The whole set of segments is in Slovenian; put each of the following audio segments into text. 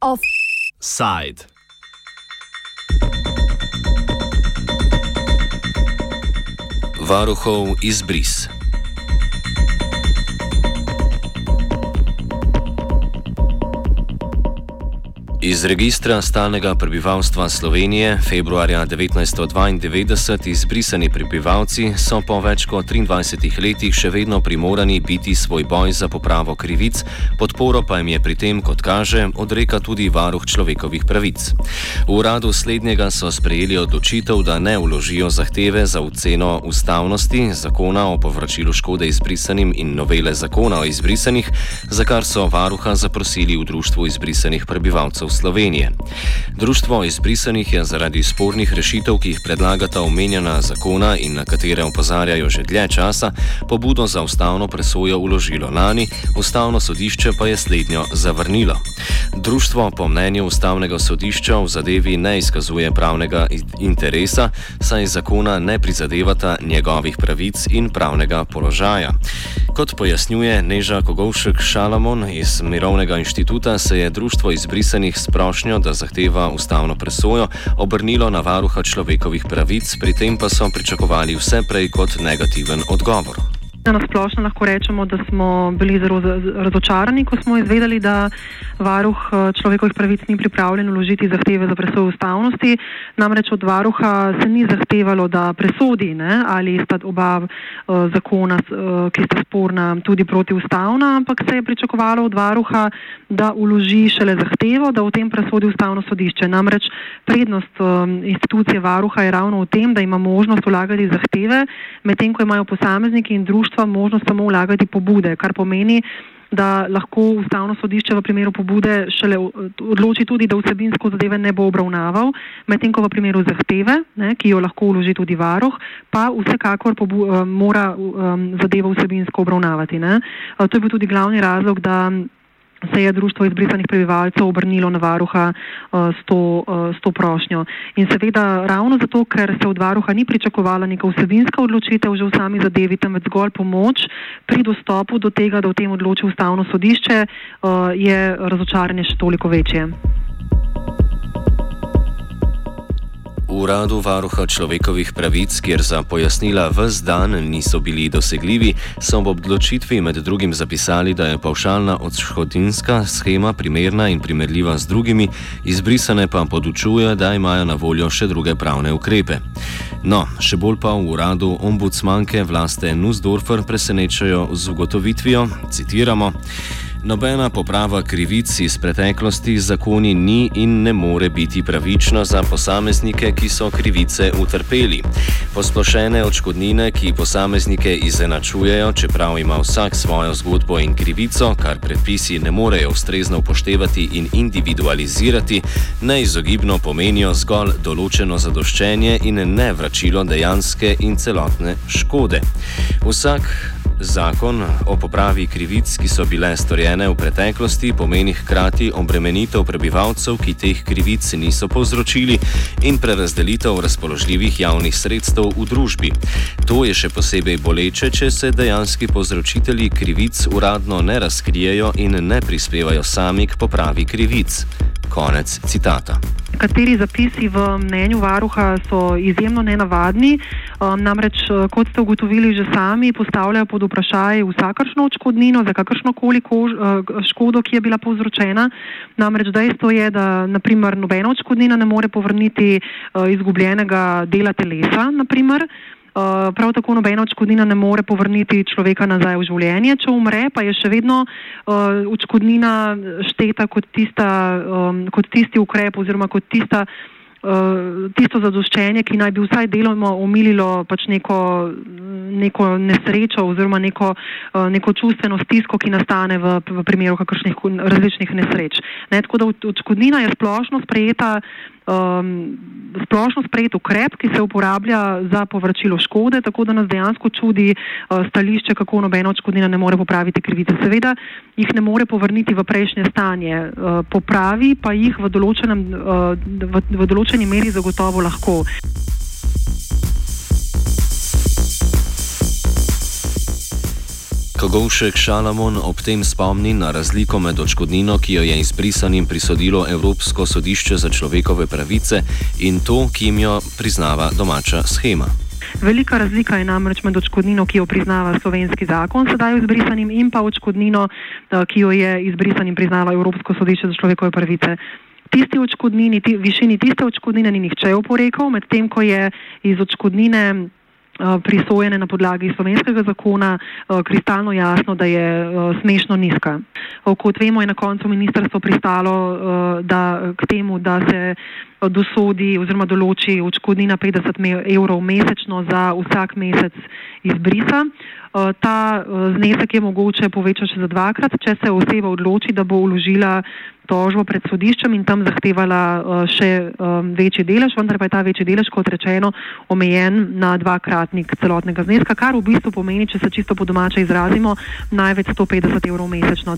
Offside. Varuhov izbris. Iz registra stalnega prebivalstva Slovenije februarja 1992 izbrisani prebivalci so po več kot 23 letih še vedno primorani biti svoj boj za popravo krivic, podporo pa jim je pri tem, kot kaže, odreka tudi varuh človekovih pravic. V uradu slednjega so sprejeli odločitev, da ne vložijo zahteve za oceno ustavnosti zakona o povračilu škode izbrisanim in novele zakona o izbrisanih, za kar so varuha zaprosili v društvu izbrisanih prebivalcev. Slovenije. Društvo izbrisanih je zaradi spornih rešitev, ki jih predlagata omenjena zakona in na katere opozarjajo že dlje časa, pobudo za ustavno presojo uložilo lani, ustavno sodišče pa je slednjo zavrnilo. Društvo po mnenju ustavnega sodišča v zadevi ne izkazuje pravnega interesa, saj zakona ne prizadevata njegovih pravic in pravnega položaja. Kot pojasnjuje Neža Kogovšek Šalamon iz Mirovnega inštituta, se je društvo izbrisanih s prošnjo, da zahteva ustavno presojo, obrnilo na varuha človekovih pravic, pri tem pa so pričakovali vse prej kot negativen odgovor. Na splošno lahko rečemo, da smo bili zelo razočarani, ko smo izvedeli, da varuh eh, človekovih pravic ni pripravljen vložiti zahteve za presojo ustavnosti. Namreč od varuha se ni zahtevalo, da presodi, ne, ali sta oba uh, zakona, uh, ki sta sporna, tudi protiustavna, ampak se je pričakovalo od varuha, da vloži šele zahtevo, da v tem presodi ustavno sodišče. Namreč prednost um, institucije varuha je ravno v tem, da ima možnost vlagati zahteve, medtem ko imajo posamezniki in društva sodstva možnost samo vlagati pobude, kar pomeni, da lahko ustavno sodišče v primeru pobude šele odloči tudi, da vsebinsko zadeve ne bo obravnaval, medtem ko v primeru zahteve, ne, ki jo lahko vloži tudi varoh, pa vsekakor pobu, um, mora um, zadevo vsebinsko obravnavati. Ne. To je bil tudi glavni razlog, da se je društvo izbrisanih prebivalcev obrnilo na varuha uh, s, to, uh, s to prošnjo. In seveda ravno zato, ker se od varuha ni pričakovala neka vsebinska odločitev že v sami zadevi, temveč zgolj pomoč pri dostopu do tega, da o tem odloči ustavno sodišče, uh, je razočaranje še toliko večje. Uradu varuha človekovih pravic, kjer za pojasnila vse dan niso bili dosegljivi, so ob odločitvi med drugim zapisali, da je pavšalna odškodninska schema primerna in primerljiva z drugimi, izbrisane pa podučuje, da imajo na voljo še druge pravne ukrepe. No, še bolj pa v uradu ombudsmanke vlaste Nussdorfer presenečajo z ugotovitvijo, citiramo. Nobena poprava krivic iz preteklosti zakoni ni in ne more biti pravična za posameznike, ki so krivice utrpeli. Posplošene odškodnine, ki posameznike izenačujejo, čeprav ima vsak svojo zgodbo in krivico, kar predpisi ne morejo ustrezno upoštevati in individualizirati, neizogibno pomenijo zgolj določeno zadoščenje in ne vračilo dejanske in celotne škode. Vsak Zakon o popravi krivic, ki so bile storjene v preteklosti, pomeni hkrati obremenitev prebivalcev, ki teh krivic niso povzročili, in prerazdelitev razpoložljivih javnih sredstev v družbi. To je še posebej boleče, če se dejanski povzročitelji krivic uradno ne razkrijejo in ne prispevajo sami k popravi krivic. Konec citata. Kateri zapisi v mnenju varuha so izjemno nenavadni, um, namreč, uh, kot ste ugotovili že sami, postavljajo pod vprašaj vsakršno odškodnino za kakršno koli uh, škodo, ki je bila povzročena. Namreč dejstvo je, da naprimer, nobena odškodnina ne more povrniti uh, izgubljenega dela telesa. Naprimer. Uh, prav tako nobena odškodnina ne more povrniti človeka nazaj v življenje, če umre, pa je še vedno uh, odškodnina šteta kot, tista, um, kot tisti ukrep oziroma kot tista, tisto zadoščenje, ki naj bi vsaj deloma omililo pač neko, neko nesrečo oziroma neko, uh, neko čustveno stisko, ki nastane v, v primeru kakršnih različnih nesreč. Ne, tako da odškodnina je splošno sprejeta um, splošno sprejet ukrep, ki se uporablja za povračilo škode, tako da nas dejansko čudi uh, stališče, kako nobena odškodnina ne more popraviti krivice. Seveda jih ne more povrniti v prejšnje stanje, uh, popravi pa jih v, uh, v, v določeni meri zagotovo lahko. Kogovšek Šalamon ob tem spomni na razliko med očkodnino, ki jo je izbrisanim prisodilo Evropsko sodišče za človekove pravice in to, ki jim jo priznava domača schema. Velika razlika je namreč med očkodnino, ki jo priznava slovenski zakon sedaj izbrisanim in pa očkodnino, eh, ki jo je izbrisanim priznava Evropsko sodišče za človekove pravice Tisti očkodnini, ti, višini tiste očkodnine ni nihče oporekal, medtem ko je iz očkodnine Eh, prisojene na podlagi slovenskega zakona, eh, kristalno jasno, da je eh, smešno nizka. Kot vemo, je na koncu ministrstvo pristalo da, k temu, da se dosodi oziroma določi očkodnina 50 evrov mesečno za vsak mesec izbrisa. Ta znesek je mogoče povečati še za dvakrat, če se oseba odloči, da bo uložila tožbo pred sodiščem in tam zahtevala uh, še večji delež, vendar pa je ta večji delež, kot rečeno, omejen na dvakratnik celotnega zneska, kar v bistvu pomeni, če se čisto po domače izrazimo, največ 150 evrov mesečno.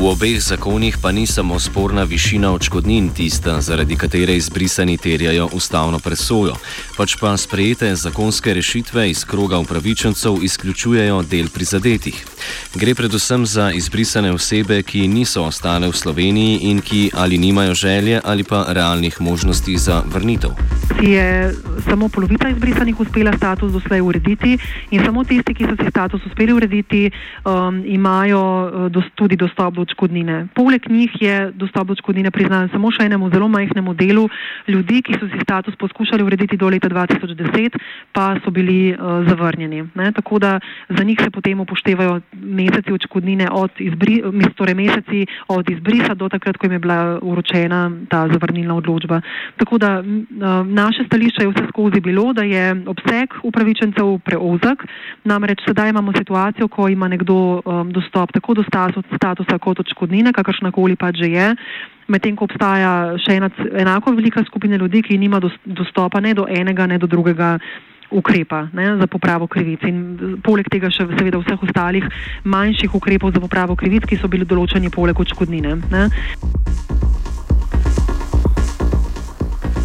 V obeh zakonih pa ni samo sporna višina očkodnin tista, zaradi katere izbrisani terjajo ustavno presojo, pač pa sprejete zakonske rešitve iz kroga upravičencev izključujejo del prizadetih. Gre predvsem za izbrisane osebe, ki niso ostale v Sloveniji in ki ali nimajo želje ali pa realnih možnosti za vrnitev. Je samo polovica izbrisanih uspela status doslej urediti in samo tisti, ki so si status uspeli urediti, um, imajo uh, dos tudi dostop do odškodnine. Poleg njih je dostop do odškodnine priznan samo še enemu zelo majhnemu delu ljudi, ki so si status poskušali urediti do leta 2010, pa so bili uh, zavrnjeni. Ne? Tako da za njih se potem upoštevajo meseci odškodnine od, izbri, torej meseci od izbrisa do takrat, ko jim je bila uročena ta zavrnilna odločba. Tako da naše stališče je vse skozi bilo, da je obseg upravičencev preozak, namreč sedaj imamo situacijo, ko ima nekdo um, dostop tako do statusa kot odškodnine, kakršna koli pač že je, medtem ko obstaja še ena enako velika skupina ljudi, ki nima dostopa ne do enega, ne do drugega ukrepa ne, za popravo krivic. In poleg tega še seveda vseh ostalih manjših ukrepov za popravo krivic, ki so bili določeni poleg odškodnine. Ne.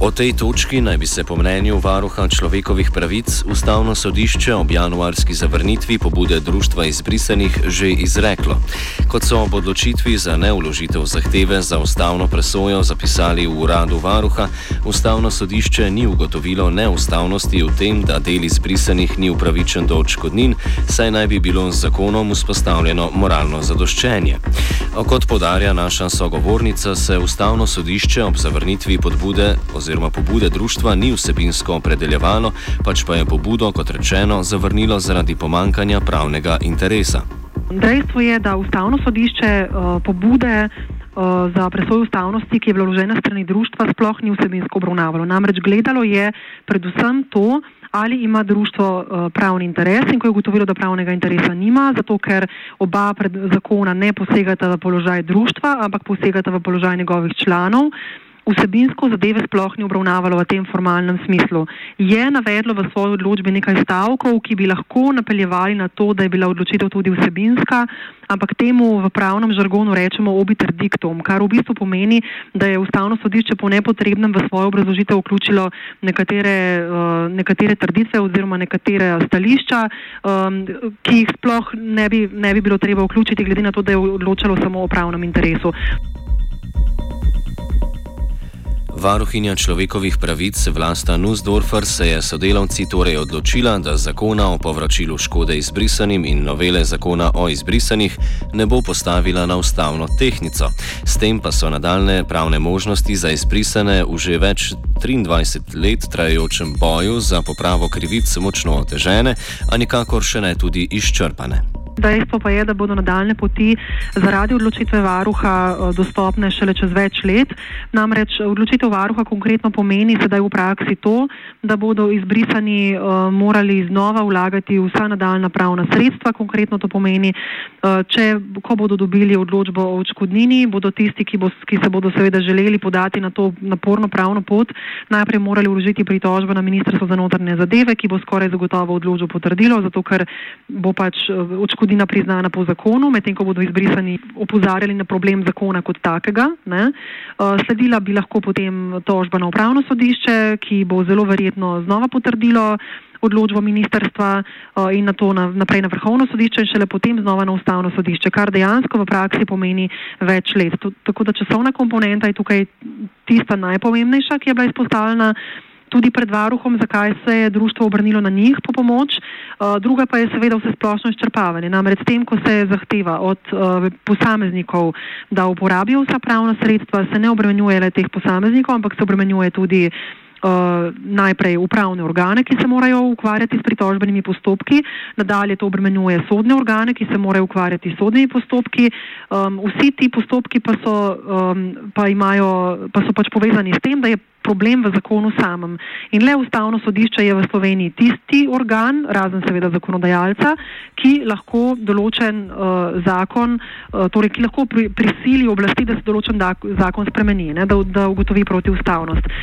O tej točki naj bi se po mnenju varuha človekovih pravic ustavno sodišče ob januarski zavrnitvi pobude društva izbrisanih že izreklo. Kot so ob odločitvi za neuložitev zahteve za ustavno presojo zapisali v uradu varuha, ustavno sodišče ni ugotovilo neustavnosti v tem, da del izbrisanih ni upravičen do odškodnin, saj naj bi bilo z zakonom vzpostavljeno moralno zadoščenje. Kot podarja naša sogovornica, se ustavno sodišče ob zavrnitvi podbude pobude društva ni vsebinsko opredeljevalo, pač pa je pobudo, kot rečeno, zavrnilo zaradi pomankanja pravnega interesa. Dejstvo je, da ustavno sodišče uh, pobude uh, za presojo ustavnosti, ki je bila vložena strani društva, sploh ni vsebinsko obravnavalo. Namreč gledalo je predvsem to, ali ima društvo uh, pravni interes in ko je ugotovilo, da pravnega interesa nima, zato ker oba zakona ne posegata v položaj društva, ampak posegata v položaj njegovih članov. Vsebinsko zadeve sploh ni obravnavalo v tem formalnem smislu. Je navedlo v svoji odločbi nekaj stavkov, ki bi lahko napeljevali na to, da je bila odločitev tudi vsebinska, ampak temu v pravnem žargonu rečemo obiter diktum, kar v bistvu pomeni, da je ustavno sodišče po nepotrebnem v svojo obrazložitev vključilo nekatere, uh, nekatere trditve oziroma nekatere stališča, um, ki jih sploh ne bi, ne bi bilo treba vključiti, glede na to, da je odločalo samo o pravnem interesu. Varuhinja človekovih pravic Vlasta Nussdorfer se je sodelavci torej odločila, da zakona o povračilu škode izbrisanim in novele zakona o izbrisanih ne bo postavila na ustavno tehnico. S tem pa so nadaljne pravne možnosti za izbrisane v že več 23 let trajajočem boju za popravo krivic močno otežene, a nikakor še ne tudi izčrpane. Dejstvo pa je, da bodo nadaljne poti zaradi odločitve varuha eh, dostopne šele čez več let. Namreč odločitev varuha konkretno pomeni sedaj v praksi to, da bodo izbrisani uh, morali znova vlagati vsa nadaljna pravna sredstva. Konkretno to pomeni, uh, če ko bodo dobili odločbo o odškodnini, bodo tisti, ki, bo, ki se bodo seveda želeli podati na to naporno pravno pot, najprej morali vložiti pritožbo na Ministrstvo za notrne zadeve, ki bo skoraj zagotovo odločbo potrdilo, zato ker bo pač odškodnina odškodnina priznana po zakonu, medtem ko bodo izbrisani opozarjali na problem zakona kot takega. Ne. Sledila bi lahko potem tožba na upravno sodišče, ki bo zelo verjetno znova potrdilo odločbo ministerstva in na to naprej na vrhovno sodišče in šele potem znova na ustavno sodišče, kar dejansko v praksi pomeni več let. Tako da časovna komponenta je tukaj tista najpomembnejša, ki je bila izpostavljena tudi pred varuhom, zakaj se je društvo obrnilo na njih po pomoč. Druga pa je seveda vse splošno izčrpavanje. Namreč s tem, ko se zahteva od posameznikov, da uporabijo vsa pravna sredstva, se ne obremenjuje le teh posameznikov, ampak se obremenjuje tudi uh, najprej upravne organe, ki se morajo ukvarjati s pritožbenimi postopki, nadalje to obremenjuje sodne organe, ki se morajo ukvarjati s sodnimi postopki. Um, vsi ti postopki pa so, um, pa, imajo, pa so pač povezani s tem, da je problem v zakonu samem. In le ustavno sodišče je v Sloveniji tisti organ, razen seveda zakonodajalca, ki lahko določen uh, zakon, uh, torej ki lahko pri, prisili oblasti, da se določen zakon spremeni, ne, da, da ugotovi protiustavnost.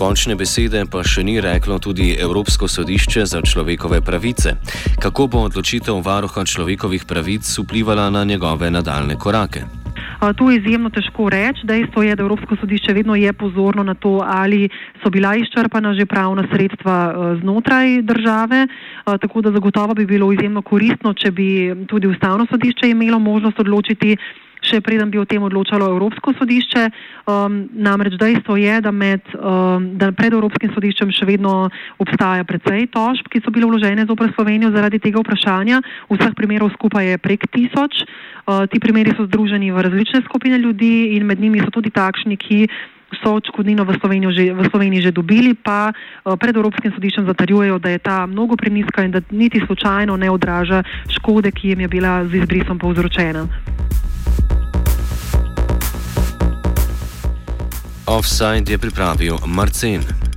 Končne besede pa še ni reklo tudi Evropsko sodišče za človekove pravice. Kako bo odločitev varuha človekovih pravic vplivala na njegove nadaljne korake? To je izjemno težko reči. Dejstvo je, da Evropsko sodišče vedno je pozorno na to, ali so bila izčrpana že pravna sredstva znotraj države. Tako da zagotovo bi bilo izjemno koristno, če bi tudi ustavno sodišče imelo možnost odločiti še preden bi o tem odločalo Evropsko sodišče. Um, namreč dejstvo je, da, med, um, da pred Evropskim sodiščem še vedno obstaja precej tožb, ki so bile vložene zopr Slovenijo zaradi tega vprašanja. Vseh primerov skupaj je prek tisoč. Uh, ti primeri so združeni v različne skupine ljudi in med njimi so tudi takšni, ki so odškodnino v, v Sloveniji že dobili, pa uh, pred Evropskim sodiščem zatarjujejo, da je ta mnogo preniska in da niti slučajno ne odraža škode, ki jim je bila z izbrisom povzročena. Offside je pripravil Marcin.